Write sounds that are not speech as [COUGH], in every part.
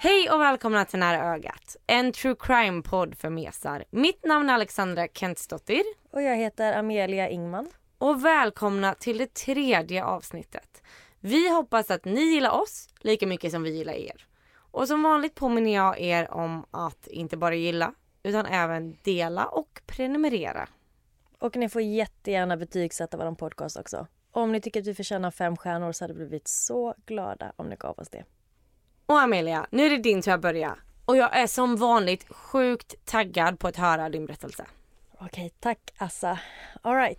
Hej och välkomna till Nära ögat, en true crime-podd för mesar. Mitt namn är Alexandra Kentsdottir Och jag heter Amelia Ingman. och välkomna till det tredje avsnittet. Vi hoppas att ni gillar oss lika mycket som vi gillar er. Och som vanligt påminner jag er om att inte bara gilla utan även dela och prenumerera. Och ni får jättegärna betygsätta vår podcast också. Om ni tycker att vi förtjänar fem stjärnor så hade vi blivit så glada om ni gav oss det. Och Amelia, nu är det din tur att börja. Och jag är som vanligt sjukt taggad på att höra din berättelse. Okej, tack Assa. All right.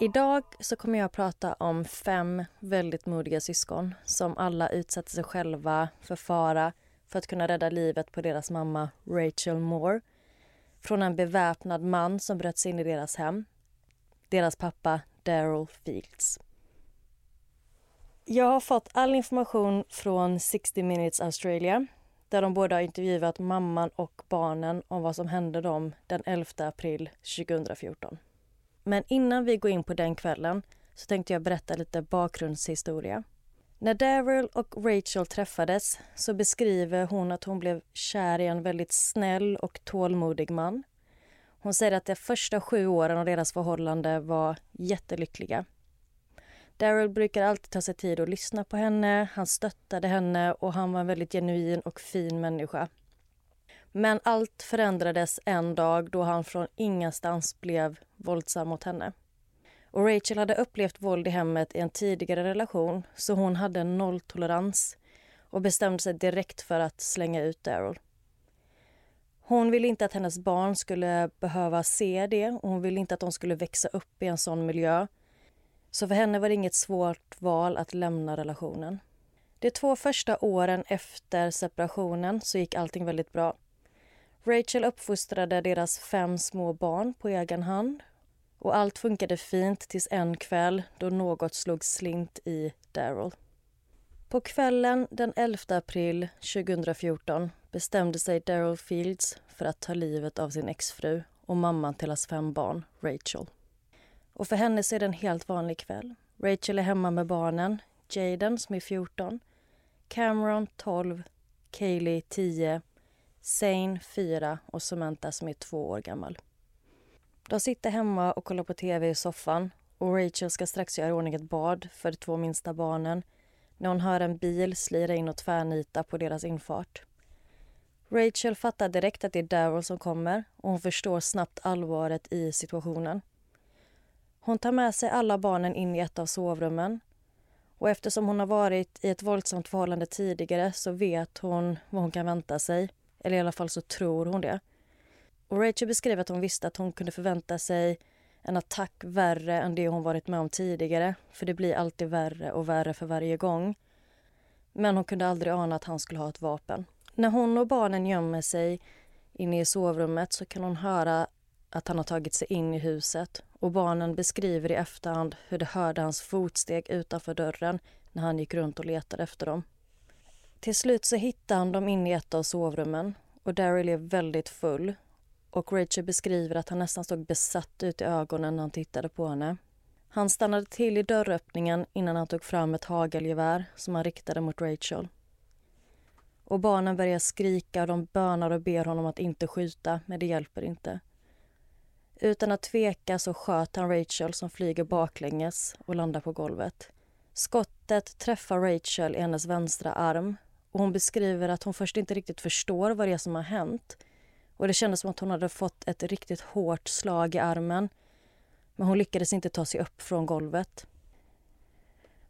Idag så kommer jag att prata om fem väldigt modiga syskon som alla utsätter sig själva för fara för att kunna rädda livet på deras mamma Rachel Moore från en beväpnad man som bröt sig in i deras hem. Deras pappa Daryl Fields. Jag har fått all information från 60 Minutes Australia där de båda har intervjuat mamman och barnen om vad som hände dem den 11 april 2014. Men innan vi går in på den kvällen så tänkte jag berätta lite bakgrundshistoria. När Daryl och Rachel träffades så beskriver hon att hon blev kär i en väldigt snäll och tålmodig man. Hon säger att de första sju åren av deras förhållande var jättelyckliga. Daryl brukar alltid ta sig tid att lyssna på henne, han stöttade henne och han var en väldigt genuin och fin människa. Men allt förändrades en dag då han från ingenstans blev våldsam mot henne. Och Rachel hade upplevt våld i hemmet i en tidigare relation så hon hade nolltolerans och bestämde sig direkt för att slänga ut Daryl. Hon ville inte att hennes barn skulle behöva se det och hon ville inte att de skulle växa upp i en sån miljö. Så för henne var det inget svårt val att lämna relationen. De två första åren efter separationen så gick allting väldigt bra. Rachel uppfostrade deras fem små barn på egen hand och allt funkade fint tills en kväll då något slog slint i Daryl. På kvällen den 11 april 2014 bestämde sig Daryl Fields för att ta livet av sin exfru och mamman till hans fem barn, Rachel. Och för henne så är det en helt vanlig kväll. Rachel är hemma med barnen, Jaden som är 14, Cameron 12, Kaylee 10 Zane fyra och Samantha som är två år gammal. De sitter hemma och kollar på tv i soffan och Rachel ska strax göra i ordning ett bad för de två minsta barnen när hon hör en bil slira in och tvärnita på deras infart. Rachel fattar direkt att det är Daryl som kommer och hon förstår snabbt allvaret i situationen. Hon tar med sig alla barnen in i ett av sovrummen och eftersom hon har varit i ett våldsamt förhållande tidigare så vet hon vad hon kan vänta sig. Eller i alla fall så tror hon det. Och Rachel beskriver att hon visste att hon kunde förvänta sig en attack värre än det hon varit med om tidigare. För det blir alltid värre och värre för varje gång. Men hon kunde aldrig ana att han skulle ha ett vapen. När hon och barnen gömmer sig inne i sovrummet så kan hon höra att han har tagit sig in i huset och barnen beskriver i efterhand hur de hörde hans fotsteg utanför dörren när han gick runt och letade efter dem. Till slut så hittar han dem inne i ett av sovrummen och Daryl är väldigt full och Rachel beskriver att han nästan såg besatt ut i ögonen när han tittade på henne. Han stannade till i dörröppningen innan han tog fram ett hagelgevär som han riktade mot Rachel. Och barnen börjar skrika och de bönar och ber honom att inte skjuta, men det hjälper inte. Utan att tveka så sköt han Rachel som flyger baklänges och landar på golvet. Skottet träffar Rachel i hennes vänstra arm och hon beskriver att hon först inte riktigt förstår vad det är som har hänt. Och Det kändes som att hon hade fått ett riktigt hårt slag i armen men hon lyckades inte ta sig upp från golvet.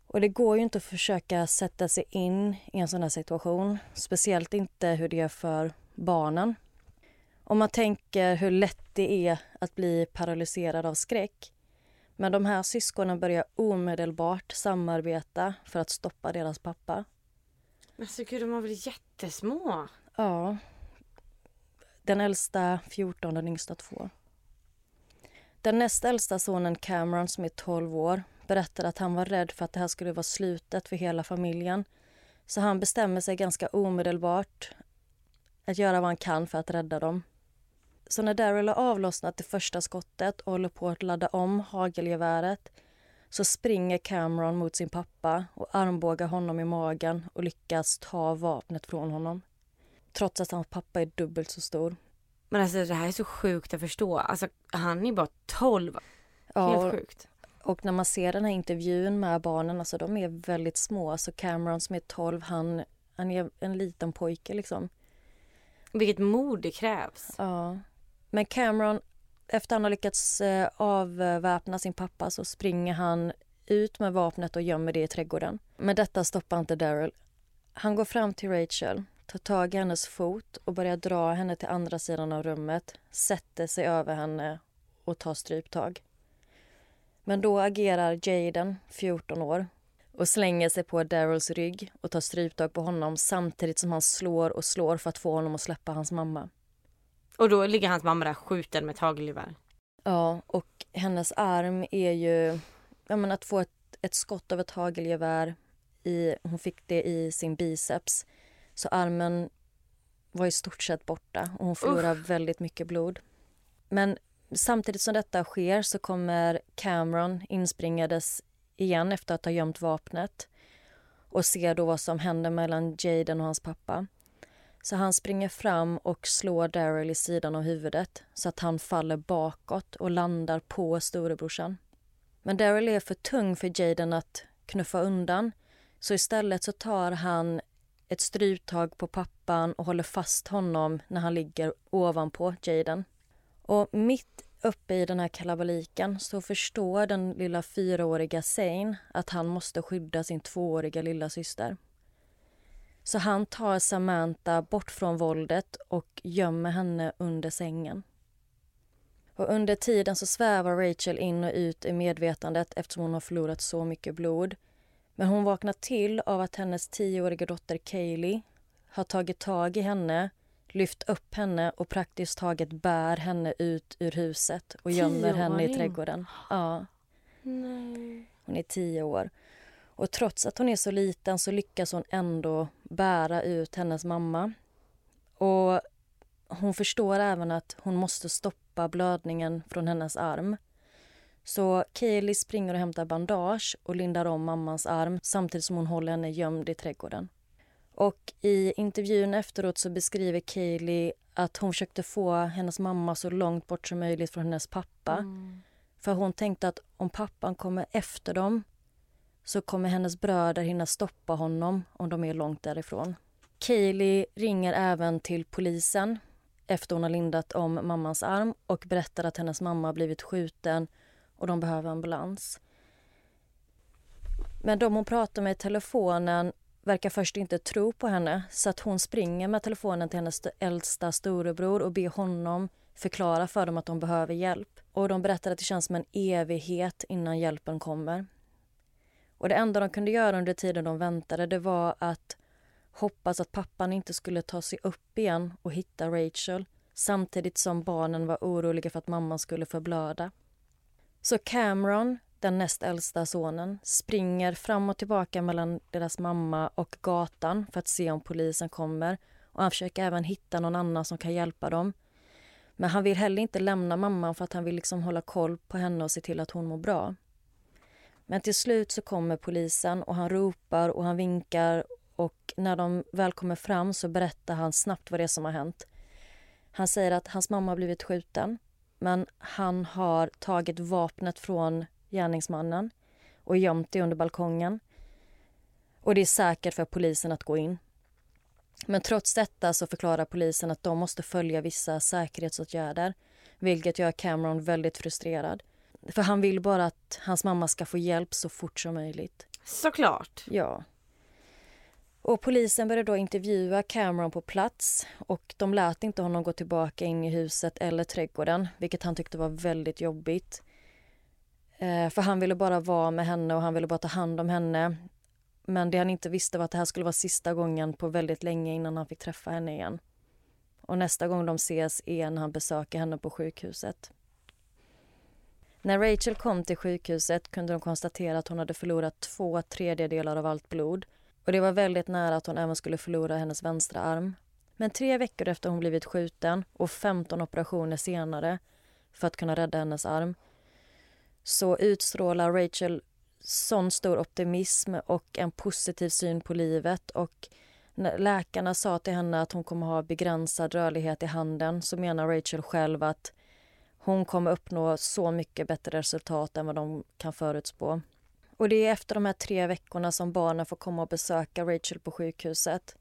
Och Det går ju inte att försöka sätta sig in i en sån här situation. Speciellt inte hur det är för barnen. Om man tänker hur lätt det är att bli paralyserad av skräck. Men de här syskonen börjar omedelbart samarbeta för att stoppa deras pappa. Men gud, de var väl jättesmå? Ja. Den äldsta 14, den yngsta 2. Den näst äldsta sonen Cameron, som är 12 år, berättade att han var rädd för att det här skulle vara slutet för hela familjen. Så han bestämmer sig ganska omedelbart att göra vad han kan för att rädda dem. Så när Daryl har avlossnat det första skottet och håller på att ladda om hagelgeväret så springer Cameron mot sin pappa och armbågar honom i magen och lyckas ta vapnet från honom. Trots att hans pappa är dubbelt så stor. Men alltså det här är så sjukt att förstå. Alltså han är bara 12. Ja, Helt sjukt. Och när man ser den här intervjun med barnen, alltså de är väldigt små. Alltså Cameron som är 12, han, han är en liten pojke liksom. Vilket mod det krävs. Ja. Men Cameron, efter han har lyckats eh, avväpna sin pappa så springer han ut med vapnet och gömmer det i trädgården. Men detta stoppar inte Daryl. Han går fram till Rachel, tar tag i hennes fot och börjar dra henne till andra sidan av rummet, sätter sig över henne och tar stryptag. Men då agerar Jaden, 14 år, och slänger sig på Daryls rygg och tar stryptag på honom samtidigt som han slår och slår för att få honom att släppa hans mamma. Och då ligger hans mamma där skjuten med hagelgevär. Ja, och hennes arm är ju... Ja, men att få ett, ett skott av ett hagelgevär i... Hon fick det i sin biceps. Så armen var i stort sett borta och hon förlorar väldigt mycket blod. Men samtidigt som detta sker så kommer Cameron inspringandes igen efter att ha gömt vapnet och ser då vad som händer mellan Jaden och hans pappa. Så han springer fram och slår Daryl i sidan av huvudet så att han faller bakåt och landar på storebrorsan. Men Daryl är för tung för Jaden att knuffa undan så istället så tar han ett stryptag på pappan och håller fast honom när han ligger ovanpå Jaden. Och mitt uppe i den här kalabaliken så förstår den lilla fyraåriga Zane att han måste skydda sin tvååriga lilla syster. Så han tar Samantha bort från våldet och gömmer henne under sängen. Och under tiden så svävar Rachel in och ut i medvetandet eftersom hon har förlorat så mycket blod. Men hon vaknar till av att hennes tioåriga dotter Kaylee har tagit tag i henne, lyft upp henne och praktiskt taget bär henne ut ur huset och gömmer henne i trädgården. Ja. Hon är tio år. Och trots att hon är så liten så lyckas hon ändå bära ut hennes mamma. Och hon förstår även att hon måste stoppa blödningen från hennes arm. Så Kaylee springer och hämtar bandage och lindar om mammans arm samtidigt som hon håller henne gömd i trädgården. Och i intervjun efteråt så beskriver Kaylee att hon försökte få hennes mamma så långt bort som möjligt från hennes pappa. För hon tänkte att om pappan kommer efter dem så kommer hennes bröder hinna stoppa honom om de är långt därifrån. Kaylee ringer även till polisen efter hon har lindat om mammans arm och berättar att hennes mamma har blivit skjuten och de behöver ambulans. Men de hon pratar med i telefonen verkar först inte tro på henne så att hon springer med telefonen till hennes äldsta storebror och ber honom förklara för dem att de behöver hjälp. Och De berättar att det känns som en evighet innan hjälpen kommer. Och Det enda de kunde göra under tiden de väntade det var att hoppas att pappan inte skulle ta sig upp igen och hitta Rachel samtidigt som barnen var oroliga för att mamman skulle förblöda. Så Cameron, den näst äldsta sonen, springer fram och tillbaka mellan deras mamma och gatan för att se om polisen kommer och han försöker även hitta någon annan som kan hjälpa dem. Men han vill heller inte lämna mamman för att han vill liksom hålla koll på henne och se till att hon mår bra. Men till slut så kommer polisen och han ropar och han vinkar och när de väl kommer fram så berättar han snabbt vad det är som har hänt. Han säger att hans mamma har blivit skjuten men han har tagit vapnet från gärningsmannen och gömt det under balkongen. Och det är säkert för polisen att gå in. Men trots detta så förklarar polisen att de måste följa vissa säkerhetsåtgärder vilket gör Cameron väldigt frustrerad. För han vill bara att hans mamma ska få hjälp så fort som möjligt. Såklart. Ja. Och polisen började då intervjua Cameron på plats och de lät inte honom gå tillbaka in i huset eller trädgården, vilket han tyckte var väldigt jobbigt. Eh, för han ville bara vara med henne och han ville bara ta hand om henne. Men det han inte visste var att det här skulle vara sista gången på väldigt länge innan han fick träffa henne igen. Och nästa gång de ses är när han besöker henne på sjukhuset. När Rachel kom till sjukhuset kunde de konstatera att hon hade förlorat två tredjedelar av allt blod och det var väldigt nära att hon även skulle förlora hennes vänstra arm. Men tre veckor efter hon blivit skjuten och 15 operationer senare för att kunna rädda hennes arm så utstrålar Rachel sån stor optimism och en positiv syn på livet. Och när läkarna sa till henne att hon kommer ha begränsad rörlighet i handen så menar Rachel själv att hon kommer uppnå så mycket bättre resultat än vad de kan förutspå. Och det är efter de här tre veckorna som barnen får komma och besöka Rachel på sjukhuset.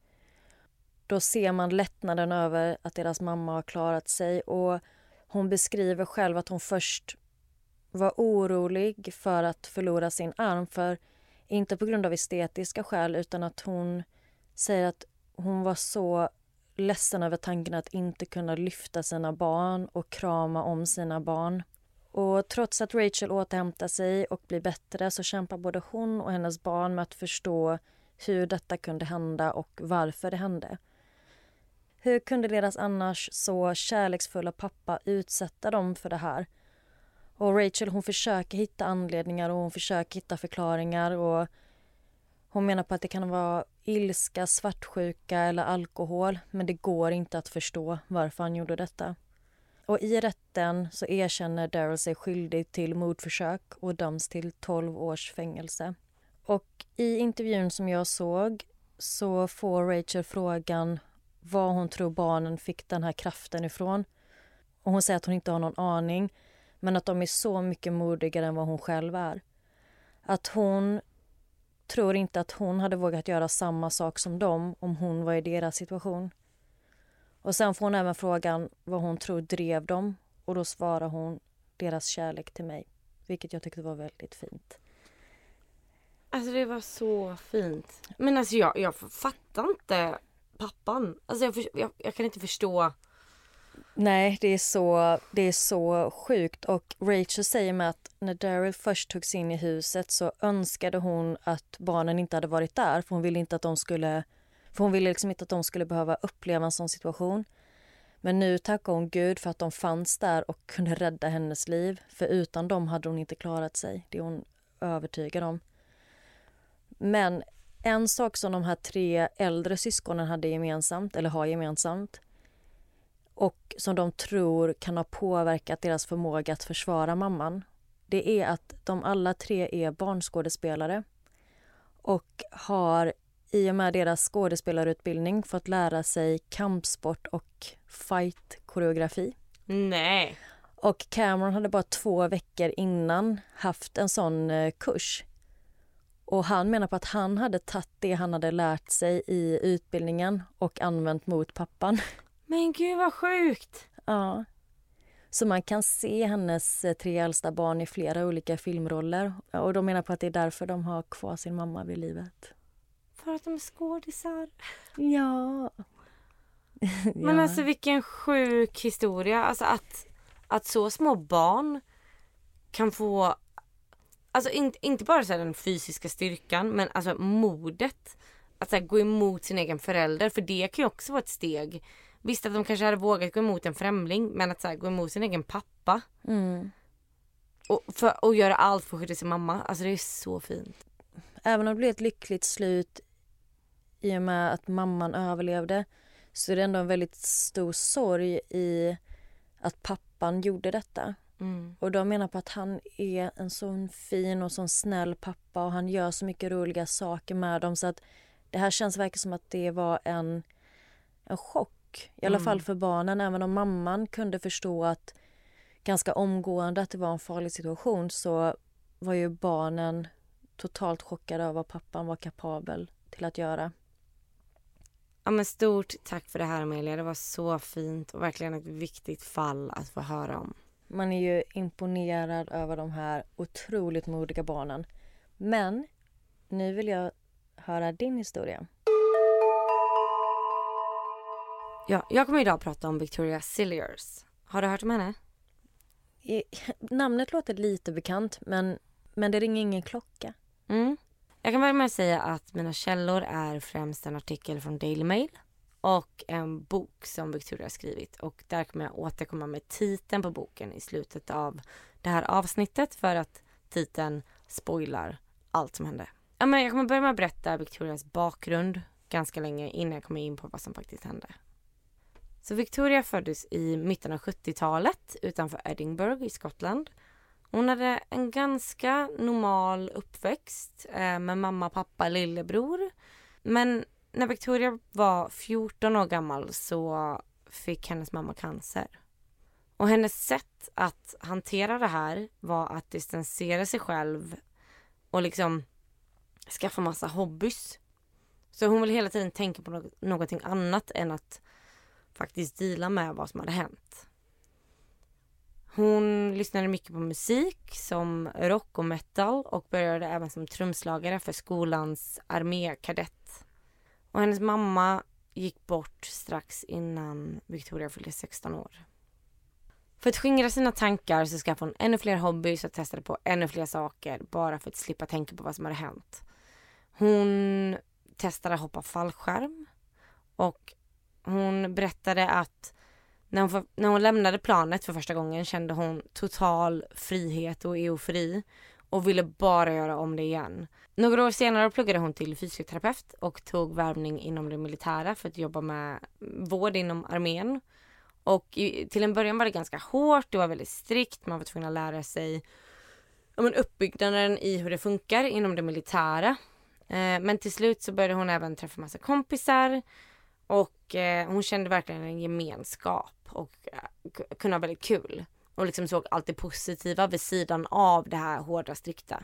Då ser man lättnaden över att deras mamma har klarat sig och hon beskriver själv att hon först var orolig för att förlora sin arm, för inte på grund av estetiska skäl utan att hon säger att hon var så ledsen över tanken att inte kunna lyfta sina barn och krama om sina barn. Och trots att Rachel återhämtar sig och blir bättre så kämpar både hon och hennes barn med att förstå hur detta kunde hända och varför det hände. Hur kunde deras annars så kärleksfulla pappa utsätta dem för det här? Och Rachel hon försöker hitta anledningar och hon försöker hitta förklaringar och hon menar på att det kan vara ilska, svartsjuka eller alkohol men det går inte att förstå varför han gjorde detta. Och I rätten så erkänner Daryl sig skyldig till mordförsök och döms till 12 års fängelse. Och I intervjun som jag såg så får Rachel frågan var hon tror barnen fick den här kraften ifrån. Och Hon säger att hon inte har någon aning men att de är så mycket modigare än vad hon själv är. Att hon tror inte att hon hade vågat göra samma sak som dem om hon var i deras situation. Och sen får hon även frågan vad hon tror drev dem och då svarar hon deras kärlek till mig. Vilket jag tyckte var väldigt fint. Alltså det var så fint. Men alltså jag, jag fattar inte pappan. Alltså jag, jag, jag kan inte förstå. Nej, det är, så, det är så sjukt. Och Rachel säger med att när Daryl först togs in i huset så önskade hon att barnen inte hade varit där för hon ville inte att de skulle för hon ville liksom inte att de skulle behöva uppleva en sån situation. Men nu tackar hon Gud för att de fanns där och kunde rädda hennes liv. För utan dem hade hon inte klarat sig. Det är hon övertygad om. Men en sak som de här tre äldre syskonen hade gemensamt, eller har gemensamt och som de tror kan ha påverkat deras förmåga att försvara mamman det är att de alla tre är barnskådespelare och har i och med deras skådespelarutbildning fått lära sig kampsport och fight-koreografi. Nej. Och Cameron hade bara två veckor innan haft en sån eh, kurs. Och han menar på att han hade tagit det han hade lärt sig i utbildningen och använt mot pappan. [LAUGHS] Men gud vad sjukt! Ja. Så man kan se hennes eh, tre äldsta barn i flera olika filmroller. Och de menar på att det är därför de har kvar sin mamma vid livet. För att de är skådisar. Ja. [LAUGHS] Men Ja. alltså vilken sjuk historia. Alltså att, att så små barn kan få, alltså inte, inte bara så den fysiska styrkan men alltså modet att så gå emot sin egen förälder. För det kan ju också vara ett steg. Visst att de kanske hade vågat gå emot en främling men att så här, gå emot sin egen pappa. Mm. Och, för, och göra allt för att skydda sin mamma. Alltså det är så fint. Även om det blev ett lyckligt slut i och med att mamman överlevde så är det ändå en väldigt stor sorg i att pappan gjorde detta. Mm. Och de menar på att han är en sån fin och sån snäll pappa och han gör så mycket roliga saker med dem så att det här känns verkligen som att det var en, en chock. I alla Mm. fall för barnen, även om mamman kunde förstå att ganska omgående att det var en farlig situation så var ju barnen totalt chockade över vad pappan var kapabel till att göra. Ja men stort tack för det här Amelia. Det var så fint och verkligen ett viktigt fall att få höra om. Man är ju imponerad över de här otroligt modiga barnen. Men nu vill jag höra din historia. Ja, jag kommer idag prata om Victoria Cilliers. Har du hört om henne? I, [LAUGHS] namnet låter lite bekant men, men det ringer ingen klocka. Mm. Jag kan börja med att säga att mina källor är främst en artikel från Daily Mail och en bok som Victoria har skrivit. Och där kommer jag återkomma med titeln på boken i slutet av det här avsnittet för att titeln spoilar allt som hände. Ja, men jag kommer börja med att berätta Victorias bakgrund ganska länge innan jag kommer in på vad som faktiskt hände. Så Victoria föddes i mitten av 70-talet utanför Edinburgh i Skottland. Hon hade en ganska normal uppväxt eh, med mamma, pappa, lillebror. Men när Victoria var 14 år gammal så fick hennes mamma cancer. Och hennes sätt att hantera det här var att distansera sig själv och liksom skaffa massa hobbys. Så hon ville hela tiden tänka på något, någonting annat än att faktiskt deala med vad som hade hänt. Hon lyssnade mycket på musik som rock och metal och började även som trumslagare för skolans armékadett. Och hennes mamma gick bort strax innan Victoria fyllde 16 år. För att skingra sina tankar så skaffade hon ännu fler hobbys och testade på ännu fler saker bara för att slippa tänka på vad som hade hänt. Hon testade att hoppa fallskärm och hon berättade att när hon, för, när hon lämnade planet för första gången kände hon total frihet och eufori och ville bara göra om det igen. Några år senare pluggade hon till fysioterapeut och tog värvning inom det militära för att jobba med vård inom armén. Och i, till en början var det ganska hårt, det var väldigt strikt, man var tvungen att lära sig ja, men uppbyggnaden i hur det funkar inom det militära. Eh, men till slut så började hon även träffa massa kompisar och eh, hon kände verkligen en gemenskap och eh, kunde ha väldigt kul. Och liksom såg allt det positiva vid sidan av det här hårda strikta.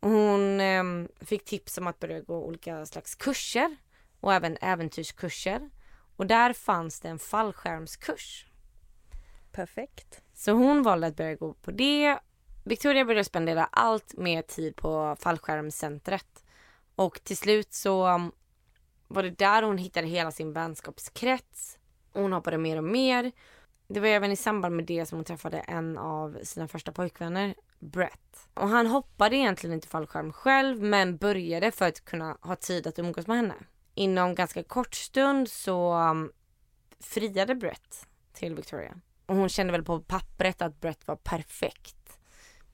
Och hon eh, fick tips om att börja gå olika slags kurser och även äventyrskurser. Och där fanns det en fallskärmskurs. Perfekt. Så hon valde att börja gå på det. Victoria började spendera allt mer tid på fallskärmscentret. Och till slut så var det där hon hittade hela sin vänskapskrets. Hon hoppade mer och mer. Det var även i samband med det som hon träffade en av sina första pojkvänner, Brett. Och han hoppade egentligen inte fallskärm själv men började för att kunna ha tid att umgås med henne. Inom ganska kort stund så um, friade Brett till Victoria. Och hon kände väl på pappret att Brett var perfekt.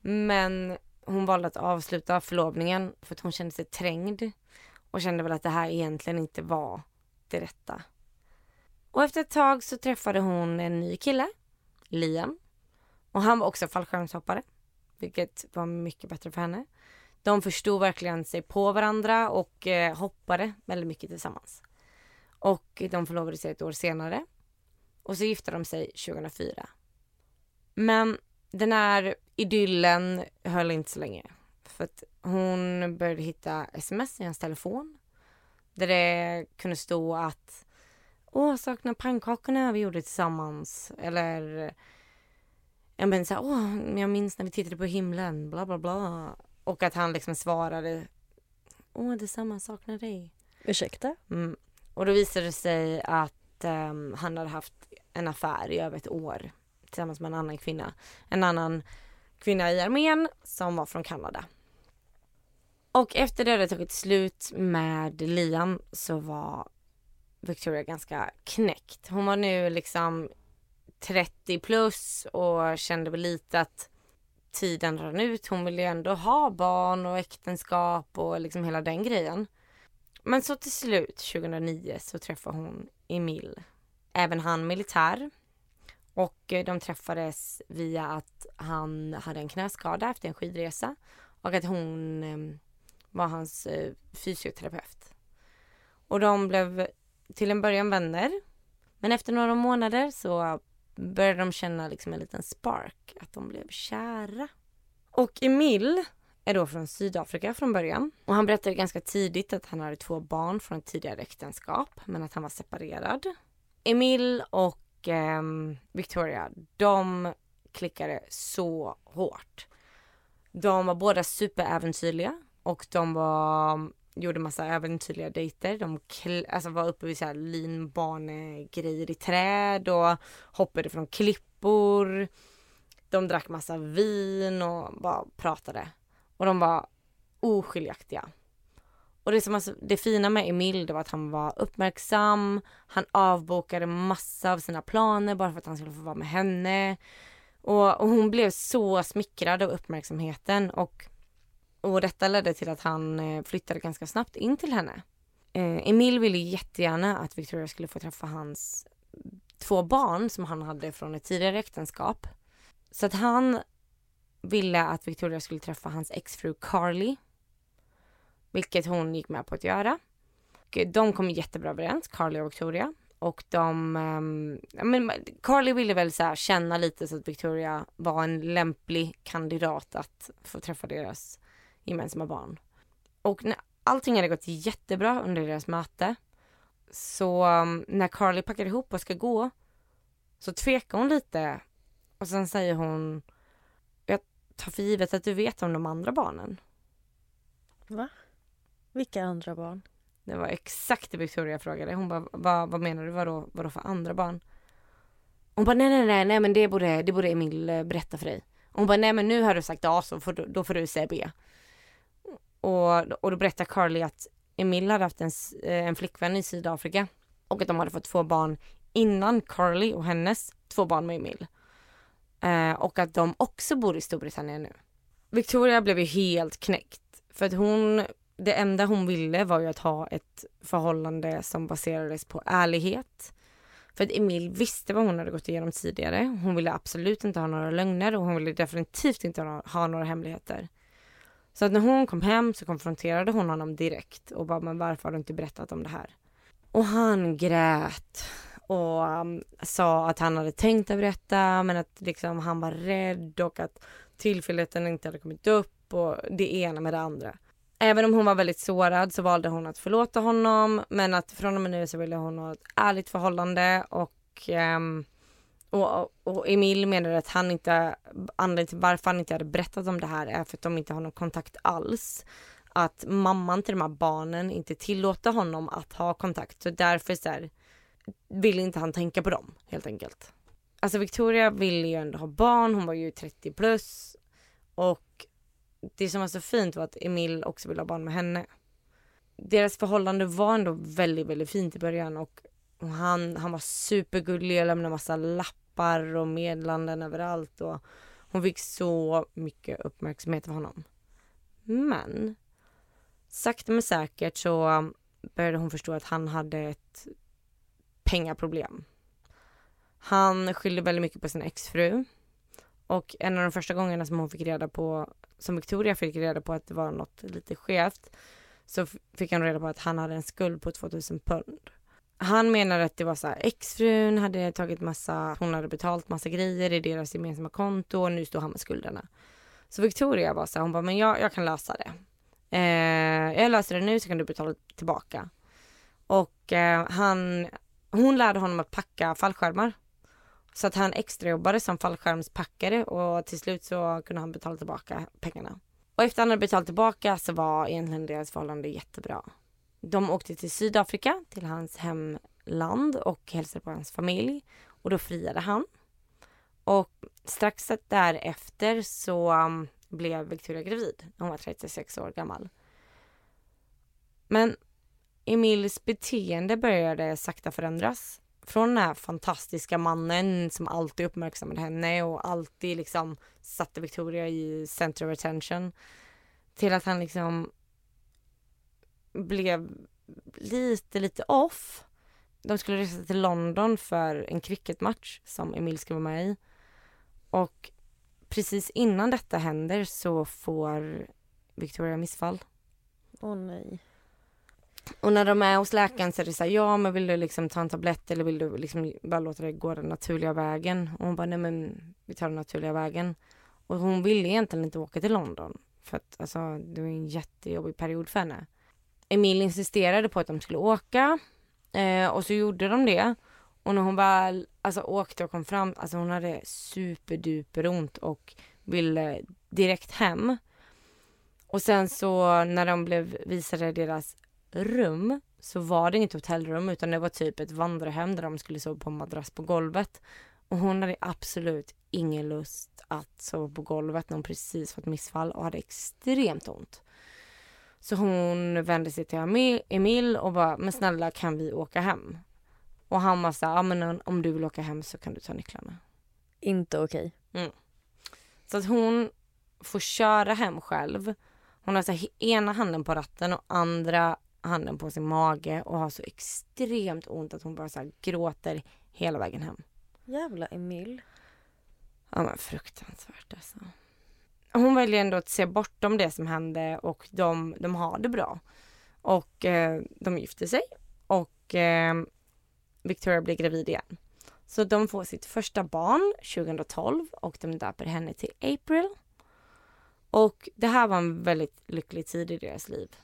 Men hon valde att avsluta förlovningen för att hon kände sig trängd. Och kände väl att det här egentligen inte var det rätta. Och efter ett tag så träffade hon en ny kille, Liam. Och han var också fallskärmshoppare. Vilket var mycket bättre för henne. De förstod verkligen sig på varandra och eh, hoppade väldigt mycket tillsammans. Och de förlovade sig ett år senare. Och så gifte de sig 2004. Men den här idyllen höll inte så länge. För att hon började hitta sms i hans telefon. Där det kunde stå att Åh, saknar pannkakorna vi gjorde tillsammans. Eller jag men så här, åh, jag minns när vi tittade på himlen, bla bla bla. Och att han liksom svarade, åh detsamma, saknar dig. Ursäkta? Mm. Och då visade det sig att um, han hade haft en affär i över ett år tillsammans med en annan kvinna. En annan kvinna i armén som var från Kanada. Och efter det hade tagit slut med Liam så var Victoria ganska knäckt. Hon var nu liksom 30 plus och kände väl lite att tiden rann ut. Hon ville ju ändå ha barn och äktenskap och liksom hela den grejen. Men så till slut 2009 så träffade hon Emil. Även han militär. Och eh, de träffades via att han hade en knäskada efter en skidresa och att hon eh, var hans eh, fysioterapeut. Och de blev till en början vänner. Men efter några månader så började de känna liksom en liten spark, att de blev kära. Och Emil är då från Sydafrika från början. Och han berättade ganska tidigt att han hade två barn från ett tidigare äktenskap, men att han var separerad. Emil och eh, Victoria, de klickade så hårt. De var båda superäventyrliga och de var gjorde massa äventyrliga dejter. De alltså var uppe vid så här linbanegrejer i träd och hoppade från klippor. De drack massa vin och bara pratade. Och de var oskiljaktiga. Och det, som alltså, det fina med Emil det var att han var uppmärksam. Han avbokade massa av sina planer bara för att han skulle få vara med henne. Och, och hon blev så smickrad av uppmärksamheten och och detta ledde till att han eh, flyttade ganska snabbt in till henne. Eh, Emil ville jättegärna att Victoria skulle få träffa hans två barn som han hade från ett tidigare äktenskap. Så att han ville att Victoria skulle träffa hans exfru Carly. Vilket hon gick med på att göra. Och de kom jättebra överens, Carly och Victoria. Och de, um, men Carly ville väl så känna lite så att Victoria var en lämplig kandidat att få träffa deras gemensamma barn. Och när allting hade gått jättebra under deras möte så um, när Carly packar ihop och ska gå så tvekar hon lite och sen säger hon jag tar för givet att du vet om de andra barnen. Va? Vilka andra barn? Det var exakt det Victoria frågade. Hon bara, vad, vad menar du? Vadå, vadå för andra barn? Hon bara, nej, nej, nej, nej, men det borde, det borde Emil eh, berätta för dig. Hon bara, nej, men nu har du sagt A så får, då får du säga B. Och, och då berättar Carly att Emil hade haft en, eh, en flickvän i Sydafrika och att de hade fått två barn innan Carly och hennes två barn med Emil. Eh, och att de också bor i Storbritannien nu. Victoria blev ju helt knäckt för att hon, det enda hon ville var ju att ha ett förhållande som baserades på ärlighet. För att Emil visste vad hon hade gått igenom tidigare. Hon ville absolut inte ha några lögner och hon ville definitivt inte ha några hemligheter. Så att när hon kom hem så konfronterade hon honom direkt och bara, men varför har du inte berättat om det här? Och han grät och um, sa att han hade tänkt att berätta men att liksom han var rädd och att tillfälligheten inte hade kommit upp och det ena med det andra. Även om hon var väldigt sårad så valde hon att förlåta honom men att från och med nu så ville hon ha ett ärligt förhållande och um, och, och Emil menade att han inte, anledningen till varför han inte hade berättat om det här är för att de inte har någon kontakt alls. Att mamman till de här barnen inte tillåter honom att ha kontakt. Så därför så här, vill inte han tänka på dem helt enkelt. Alltså Victoria ville ju ändå ha barn, hon var ju 30 plus. Och det som var så fint var att Emil också ville ha barn med henne. Deras förhållande var ändå väldigt, väldigt fint i början och han, han var supergullig och lämnade massa lappar appar och meddelanden överallt och hon fick så mycket uppmärksamhet av honom. Men sakta men säkert så började hon förstå att han hade ett pengaproblem. Han skyllde väldigt mycket på sin exfru och en av de första gångerna som hon fick reda på, som Victoria fick reda på att det var något lite skevt så fick han reda på att han hade en skuld på 2000 pund. Han menar att det var så här, exfrun hade tagit massa, hon hade betalt massa grejer i deras gemensamma konto och nu står han med skulderna. Så Victoria var så här, hon bara, men jag, jag kan lösa det. eh, jag löser det nu så kan du betala tillbaka. Och eh, han, hon lärde honom att packa fallskärmar. Så att han extrajobbade som fallskärmspackare och till slut så kunde han betala tillbaka pengarna. Och efter han hade betalat tillbaka så var egentligen deras förhållande jättebra. De åkte till Sydafrika, till hans hemland och hälsade på hans familj. Och då friade han. Och strax därefter så um, blev Victoria gravid. Hon var 36 år gammal. Men Emils beteende började sakta förändras. Från den här fantastiska mannen som alltid uppmärksammade henne och alltid liksom satte Victoria i center of attention. Till att han liksom blev lite, lite off. De skulle resa till London för en cricketmatch som Emil ska vara med i. Och precis innan detta händer så får Victoria missfall. Åh oh, nej. Och när de är hos läkaren så är det så här, ja men vill du liksom ta en tablett eller vill du liksom bara låta det gå den naturliga vägen? Och hon bara, nej men vi tar den naturliga vägen. Och hon ville egentligen inte åka till London. För att alltså det var en jättejobbig period för henne. Emil insisterade på att de skulle åka. Eh, och så gjorde de det. Och när hon väl alltså, åkte och kom fram, alltså hon hade superduper ont och ville direkt hem. Och sen så när de blev visade deras rum så var det inget hotellrum utan det var typ ett vandrarhem där de skulle sova på en madrass på golvet. Och hon hade absolut ingen lust att sova på golvet när hon precis fått missfall och hade extremt ont. Så hon vände sig till Emil och bara, men snälla kan vi åka hem? Och han var såhär, ja men om du vill åka hem så kan du ta nycklarna. Inte okej. Okay. Mm. Så att hon får köra hem själv. Hon har så här, ena handen på ratten och andra handen på sin mage och har så extremt ont att hon bara så gråter hela vägen hem. Jävla Emil. Ja men fruktansvärt alltså. Hon väljer ändå att se bortom det som hände och de, de har det bra. Och eh, de gifter sig och eh, Victoria blir gravid igen. Så de får sitt första barn 2012 och de döper henne till April. Och det här var en väldigt lycklig tid i deras liv.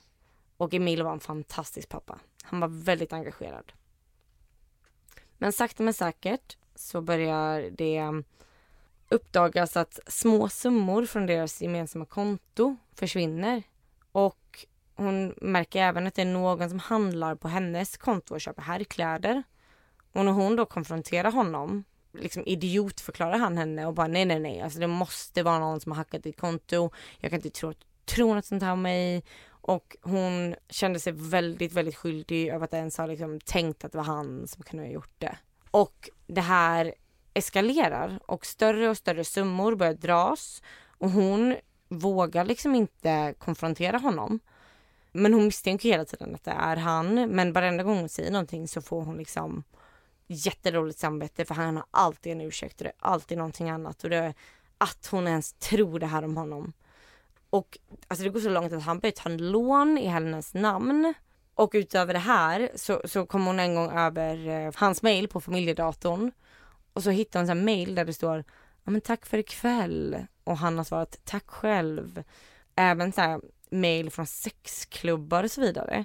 Och Emil var en fantastisk pappa. Han var väldigt engagerad. Men sakta men säkert så börjar det uppdagas att små summor från deras gemensamma konto försvinner. Och hon märker även att det är någon som handlar på hennes konto och köper herrkläder. Och när hon då konfronterar honom, liksom idiotförklarar han henne och bara nej nej nej, alltså det måste vara någon som har hackat ditt konto. Jag kan inte tro, tro något sånt här om mig. Och hon kände sig väldigt, väldigt skyldig över att ens ha liksom tänkt att det var han som kunde ha gjort det. Och det här eskalerar och större och större summor börjar dras och hon vågar liksom inte konfrontera honom. Men hon misstänker hela tiden att det är han. Men varenda gång hon säger någonting så får hon liksom jätteroligt samvete för han har alltid en ursäkt och det är alltid någonting annat och det är att hon ens tror det här om honom. Och alltså det går så långt att han börjar ta en lån i hennes namn. Och utöver det här så, så kom hon en gång över eh, hans mail på familjedatorn. Och så hittade hon en mail där det står ja men tack för ikväll. Och han har svarat tack själv. Även så här mail från sexklubbar och så vidare.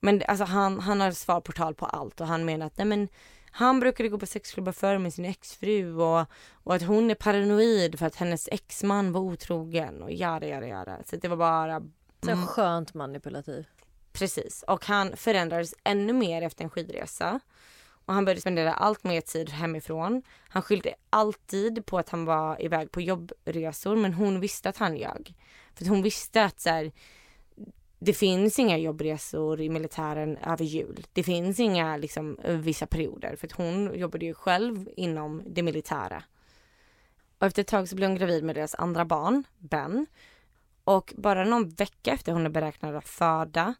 Men alltså han, han har svarportal på allt och han menar att nej men han brukade gå på sexklubbar förr med sin exfru och, och att hon är paranoid för att hennes exman var otrogen och jada jada jada. Så det var bara... Så mm. skönt manipulativ. Precis. Och han förändrades ännu mer efter en skidresa. Och han började spendera allt mer tid hemifrån. Han skyllde alltid på att han var iväg på jobbresor men hon visste att han ljög. För hon visste att så här, det finns inga jobbresor i militären över jul. Det finns inga liksom vissa perioder för att hon jobbade ju själv inom det militära. Och efter ett tag så blev hon gravid med deras andra barn, Ben. Och bara någon vecka efter hon är beräknad att föda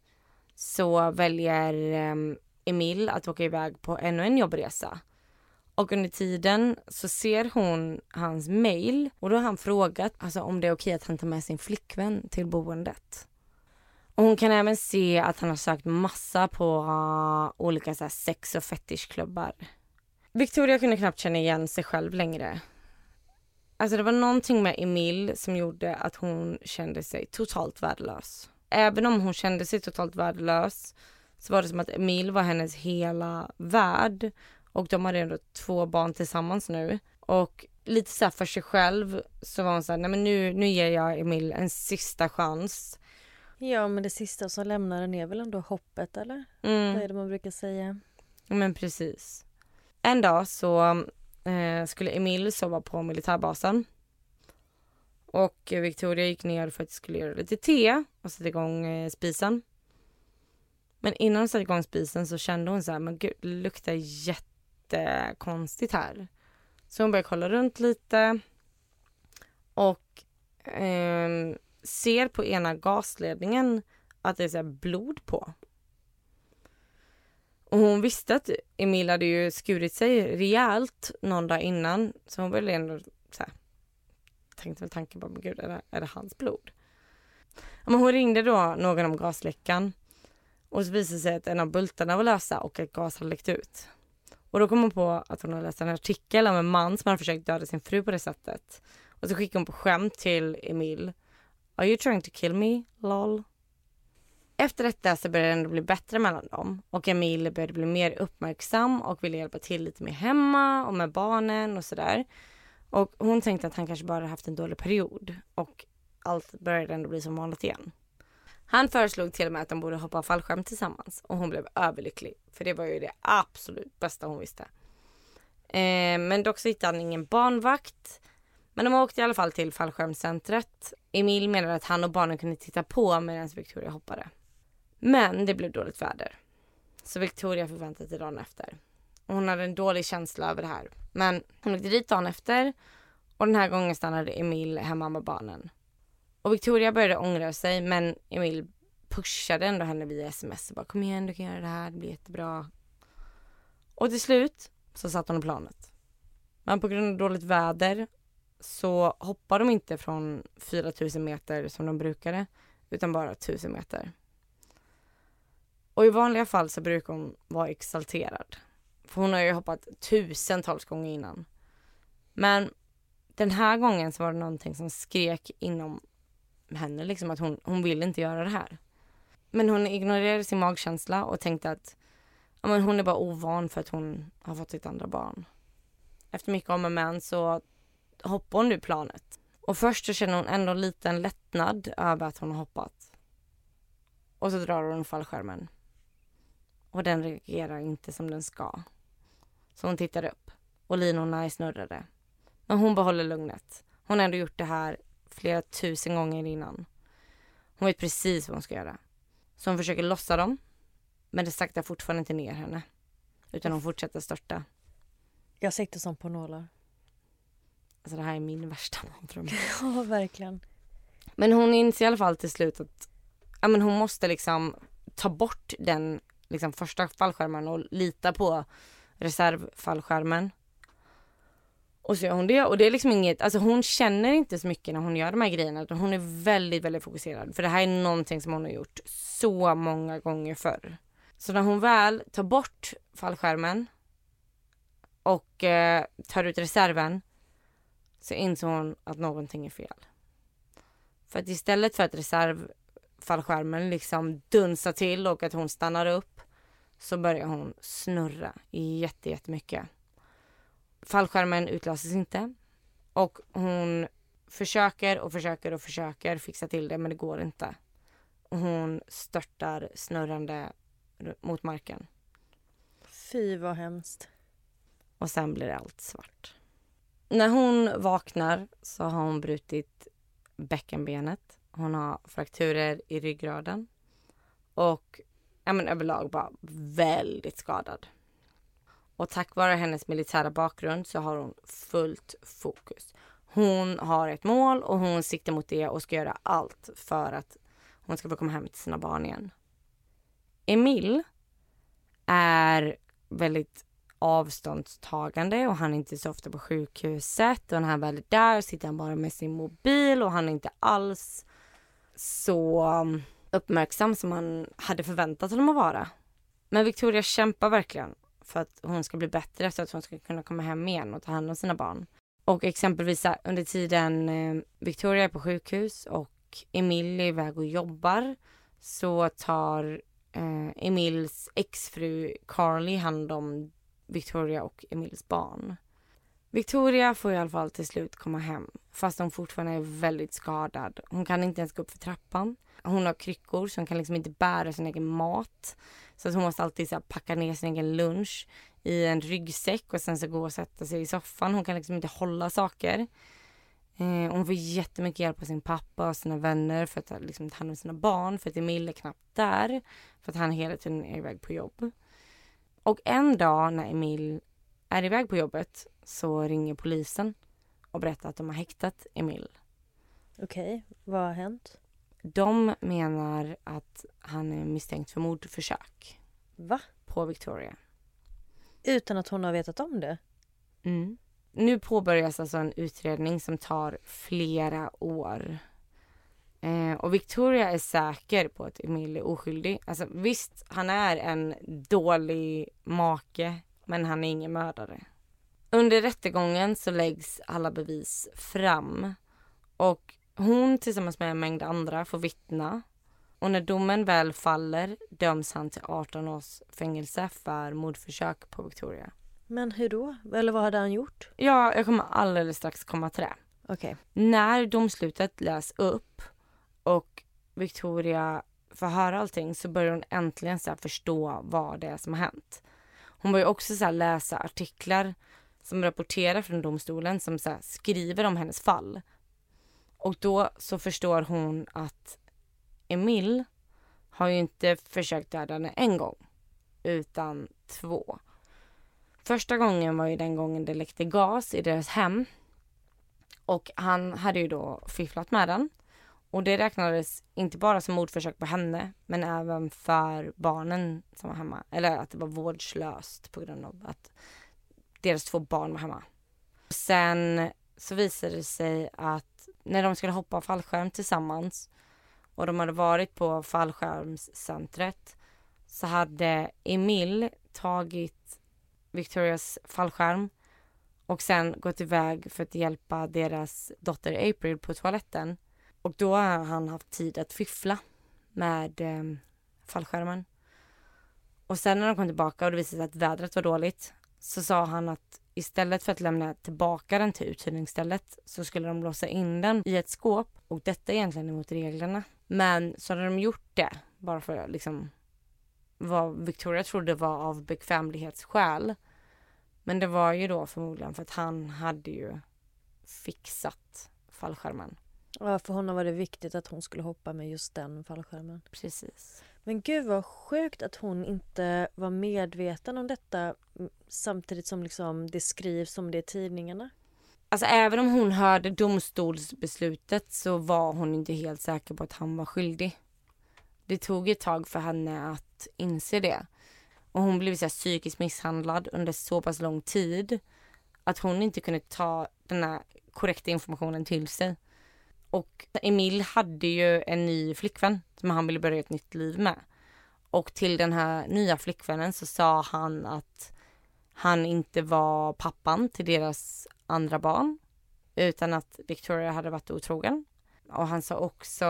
så väljer ehm, Emil att åka iväg på ännu en jobbresa. Och under tiden så ser hon hans mail och då har han frågat alltså, om det är okej att han tar med sin flickvän till boendet. Och hon kan även se att han har sökt massa på uh, olika så här, sex och fetischklubbar. Victoria kunde knappt känna igen sig själv längre. Alltså det var någonting med Emil som gjorde att hon kände sig totalt värdelös. även om hon kände sig totalt värdelös så var det som att Emil var hennes hela värld. Och de hade ändå två barn tillsammans nu. Och lite så för sig själv så var hon så här, nej men nu, nu ger jag Emil en sista chans. Ja men det sista som lämnar den är väl ändå hoppet eller? Mm. Vad är det man brukar säga? Men precis. En dag så eh, skulle Emil sova på militärbasen. Och Victoria gick ner för att skulle göra lite te och sätta igång eh, spisen. Men innan hon satte igång spisen så kände hon så här, men gud det luktar jättekonstigt här. Så hon började kolla runt lite. Och eh, ser på ena gasledningen att det är så blod på. Och hon visste att Emil hade ju skurit sig rejält någon dag innan. Så hon började ändå så här, tänkte väl tanken på, men gud är det, är det hans blod? Ja, men hon ringde då någon om gasläckan. Och så visade det sig att en av bultarna var lösa och att gas hade läckt ut. Och då kom hon på att hon hade läst en artikel om en man som hade försökt döda sin fru på det sättet. Och så skickade hon på skämt till Emil. Are you trying to kill me? LOL. Efter detta så började det ändå bli bättre mellan dem och Emil började bli mer uppmärksam och ville hjälpa till lite mer hemma och med barnen och sådär. Och hon tänkte att han kanske bara haft en dålig period och allt började ändå bli som vanligt igen. Han föreslog till och med att de borde hoppa fallskärm tillsammans och hon blev överlycklig för det var ju det absolut bästa hon visste. Eh, men dock så hittade han ingen barnvakt. Men de åkte i alla fall till fallskärmscentret. Emil menade att han och barnen kunde titta på medan Victoria hoppade. Men det blev dåligt väder. Så Victoria förväntade sig dagen efter. Och hon hade en dålig känsla över det här. Men hon åkte dit dagen efter och den här gången stannade Emil hemma med barnen. Och Victoria började ångra sig men Emil pushade ändå henne via sms och bara kom igen du kan göra det här, det blir jättebra. Och till slut så satt hon i planet. Men på grund av dåligt väder så hoppade de inte från 4000 meter som de brukade utan bara 1000 meter. Och i vanliga fall så brukar hon vara exalterad. För hon har ju hoppat tusentals gånger innan. Men den här gången så var det någonting som skrek inom henne liksom att hon, hon vill inte göra det här. Men hon ignorerade sin magkänsla och tänkte att ja, men hon är bara ovan för att hon har fått sitt andra barn. Efter mycket om och men så hoppar hon nu planet. Och först så känner hon ändå en liten lättnad över att hon har hoppat. Och så drar hon fallskärmen. Och den reagerar inte som den ska. Så hon tittar upp och linorna är snurrade. Men hon behåller lugnet. Hon har ändå gjort det här flera tusen gånger innan. Hon vet precis vad hon ska göra. Så hon försöker lossa dem. Men det saktar fortfarande inte ner henne. Utan hon fortsätter störta. Jag sitter som på nålar. Alltså det här är min värsta mardröm. [LAUGHS] Ja, verkligen. Men hon inser i alla fall till slut att ja, men hon måste liksom ta bort den liksom, första fallskärmen och lita på reservfallskärmen. Och så gör hon det och det är liksom inget, alltså hon känner inte så mycket när hon gör de här grejerna utan hon är väldigt, väldigt fokuserad. För det här är någonting som hon har gjort så många gånger förr. Så när hon väl tar bort fallskärmen och eh, tar ut reserven så inser hon att någonting är fel. För att istället för att reservfallskärmen liksom dunsar till och att hon stannar upp så börjar hon snurra jättemycket fallskärmen utlöses inte. Och hon försöker och försöker och försöker fixa till det men det går inte. Hon störtar snurrande mot marken. Fy vad hemskt. Och sen blir allt svart. När hon vaknar så har hon brutit bäckenbenet. Hon har frakturer i ryggraden. Och ja, men överlag bara väldigt skadad. Och tack vare hennes militära bakgrund så har hon fullt fokus. Hon har ett mål och hon siktar mot det och ska göra allt för att hon ska få komma hem till sina barn igen. Emil är väldigt avståndstagande och han är inte så ofta på sjukhuset och när han väl är där sitter han bara med sin mobil och han är inte alls så um, uppmärksam som man hade förväntat honom att vara. Men Victoria kämpar verkligen för att hon ska bli bättre så att hon ska kunna komma hem igen och ta hand om sina barn. Och exempelvis under tiden eh, Victoria är på sjukhus och Emil är iväg och jobbar så tar eh, Emils exfru Carly hand om Victoria och Emils barn. Victoria får i alla fall till slut komma hem fast hon fortfarande är väldigt skadad. Hon kan inte ens gå upp för trappan. Hon har kryckor så hon kan liksom inte bära sin egen mat. Så att hon måste alltid så här, packa ner sin egen lunch i en ryggsäck och sen så gå och sätta sig i soffan. Hon kan liksom inte hålla saker. Eh, hon får jättemycket hjälp av sin pappa och sina vänner för att liksom, ta hand om sina barn. För att Emil är knappt där. För att han hela tiden är iväg på jobb. Och en dag när Emil är iväg på jobbet så ringer polisen och berättar att de har häktat Emil. Okej, vad har hänt? De menar att han är misstänkt för mordförsök Va? på Victoria. Utan att hon har vetat om det? Mm. Nu påbörjas alltså en utredning som tar flera år. Eh, och Victoria är säker på att Emil är oskyldig. Alltså visst, han är en dålig make, men han är ingen mördare. Under rättegången så läggs alla bevis fram och hon tillsammans med en mängd andra får vittna. Och när domen väl faller döms han till 18 års fängelse för mordförsök på Victoria. Men hur då? Eller vad hade han gjort? Ja, jag kommer alldeles strax komma till det. Okej. När domslutet läs upp och Victoria får höra allting så börjar hon äntligen så förstå vad det är som har hänt. Hon börjar också så läsa artiklar som rapporterar från domstolen som så här skriver om hennes fall. Och då så förstår hon att Emil har ju inte försökt döda henne en gång utan två. Första gången var ju den gången det läckte gas i deras hem. Och han hade ju då fifflat med den. Och det räknades inte bara som mordförsök på henne men även för barnen som var hemma. Eller att det var vårdslöst på grund av att deras två barn var hemma. Sen så visade det sig att när de skulle hoppa fallskärm tillsammans och de hade varit på fallskärmscentret så hade Emil tagit Victorias fallskärm och sen gått iväg för att hjälpa deras dotter April på toaletten. Och då har han haft tid att fiffla med eh, fallskärmen. Och sen när de kom tillbaka och det visade sig att vädret var dåligt så sa han att istället för att lämna tillbaka den till uthyrningsstället så skulle de låsa in den i ett skåp och detta är egentligen emot reglerna. Men så hade de gjort det bara för liksom vad Victoria trodde var av bekvämlighetsskäl. Men det var ju då förmodligen för att han hade ju fixat fallskärmen. Ja, för honom var det viktigt att hon skulle hoppa med just den fallskärmen. Precis. Men gud vad sjukt att hon inte var medveten om detta samtidigt som liksom det skrivs om det i tidningarna. Alltså även om hon hörde domstolsbeslutet så var hon inte helt säker på att han var skyldig. Det tog ett tag för henne att inse det. Och hon blev så här psykiskt misshandlad under så pass lång tid att hon inte kunde ta den här korrekta informationen till sig. Och Emil hade ju en ny flickvän som han ville börja ett nytt liv med. Och till den här nya flickvännen så sa han att han inte var pappan till deras andra barn utan att Victoria hade varit otrogen. Och han sa också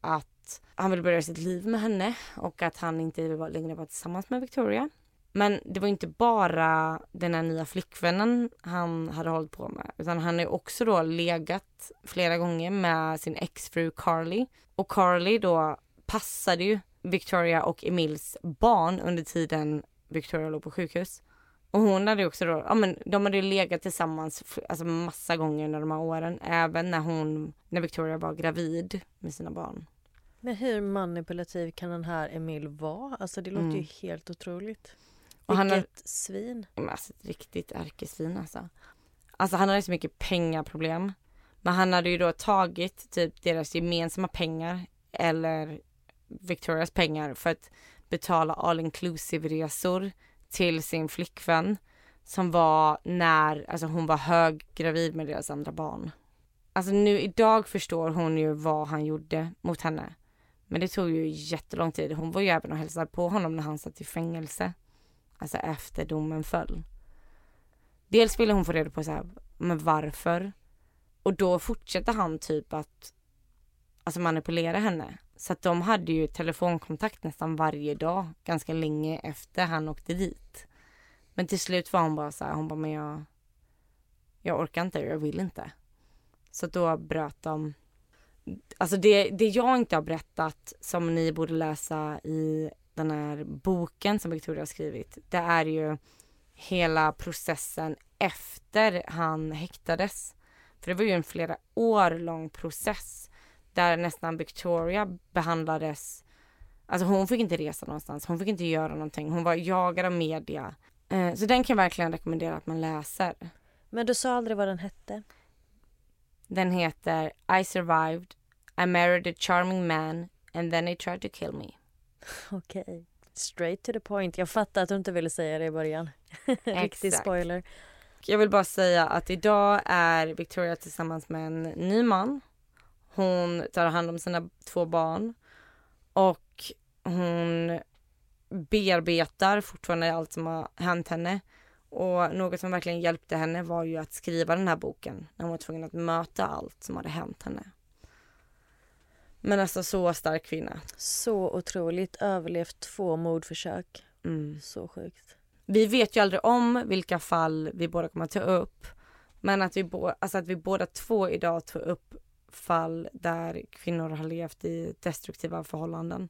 att han ville börja sitt liv med henne och att han inte längre var tillsammans med Victoria. Men det var inte bara den här nya flickvännen han hade hållit på med utan han har också då legat flera gånger med sin exfru Carly. Och Carly då passade ju Victoria och Emils barn under tiden Victoria låg på sjukhus. Och hon hade också då, ja men de hade ju legat tillsammans alltså massa gånger under de här åren. Även när hon, när Victoria var gravid med sina barn. Men hur manipulativ kan den här Emil vara? Alltså det låter Mm. ju helt otroligt. Och han Vilket har- svin. Men alltså ett riktigt ärkesvin alltså. Alltså han hade så mycket pengaproblem. Men han hade ju då tagit typ deras gemensamma pengar eller Victorias pengar för att betala all inclusive resor till sin flickvän som var när, alltså hon var höggravid med deras andra barn. Alltså nu idag förstår hon ju vad han gjorde mot henne. Men det tog ju jättelång tid. Hon var ju även och hälsade på honom när han satt i fängelse. Alltså efter domen föll. Dels ville hon få reda på så här, men varför? Och då fortsätter han typ att alltså manipulera henne. Så att de hade ju telefonkontakt nästan varje dag ganska länge efter han åkte dit. Men till slut var hon bara så här, hon bara men jag, jag orkar inte, jag vill inte. Så då bröt de. Alltså det, det jag inte har berättat som ni borde läsa i den här boken som Victoria har skrivit. Det är ju hela processen efter han häktades. För det var ju en flera år lång process där nästan Victoria behandlades Alltså hon fick inte resa någonstans, hon fick inte göra någonting. Hon var jagad av media. Eh, så den kan jag verkligen rekommendera att man läser. Men du sa aldrig vad den hette? Den heter I survived, I married a charming man and then he tried to kill me. Okej. Okay. Straight to the point. Jag fattar att du inte ville säga det i början. [LAUGHS] Riktig spoiler. Jag vill bara säga att idag är Victoria tillsammans med en ny man. Hon tar hand om sina två barn och hon bearbetar fortfarande allt som har hänt henne. Och något som verkligen hjälpte henne var ju att skriva den här boken när hon var tvungen att möta allt som hade hänt henne. Men alltså så stark kvinna. Så otroligt. Överlevt två mordförsök. Mm. Så sjukt. Vi vet ju aldrig om vilka fall vi båda kommer att ta upp. Men att vi, bo, alltså att vi båda två idag tar upp fall där kvinnor har levt i destruktiva förhållanden.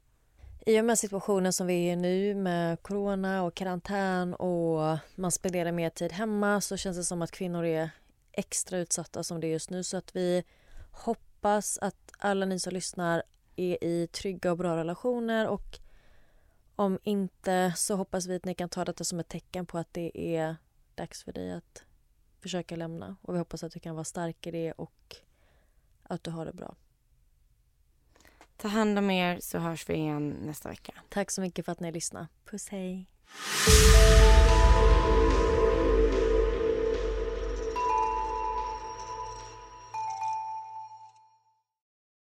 I och med situationen som vi är i nu med corona och karantän och man spenderar mer tid hemma så känns det som att kvinnor är extra utsatta som det är just nu så att vi hoppas att alla ni som lyssnar är i trygga och bra relationer och om inte så hoppas vi att ni kan ta detta som ett tecken på att det är dags för dig att försöka lämna och vi hoppas att du kan vara stark i det och att du har det bra. Ta hand om er så hörs vi igen nästa vecka. Tack så mycket för att ni lyssnade. Puss hej.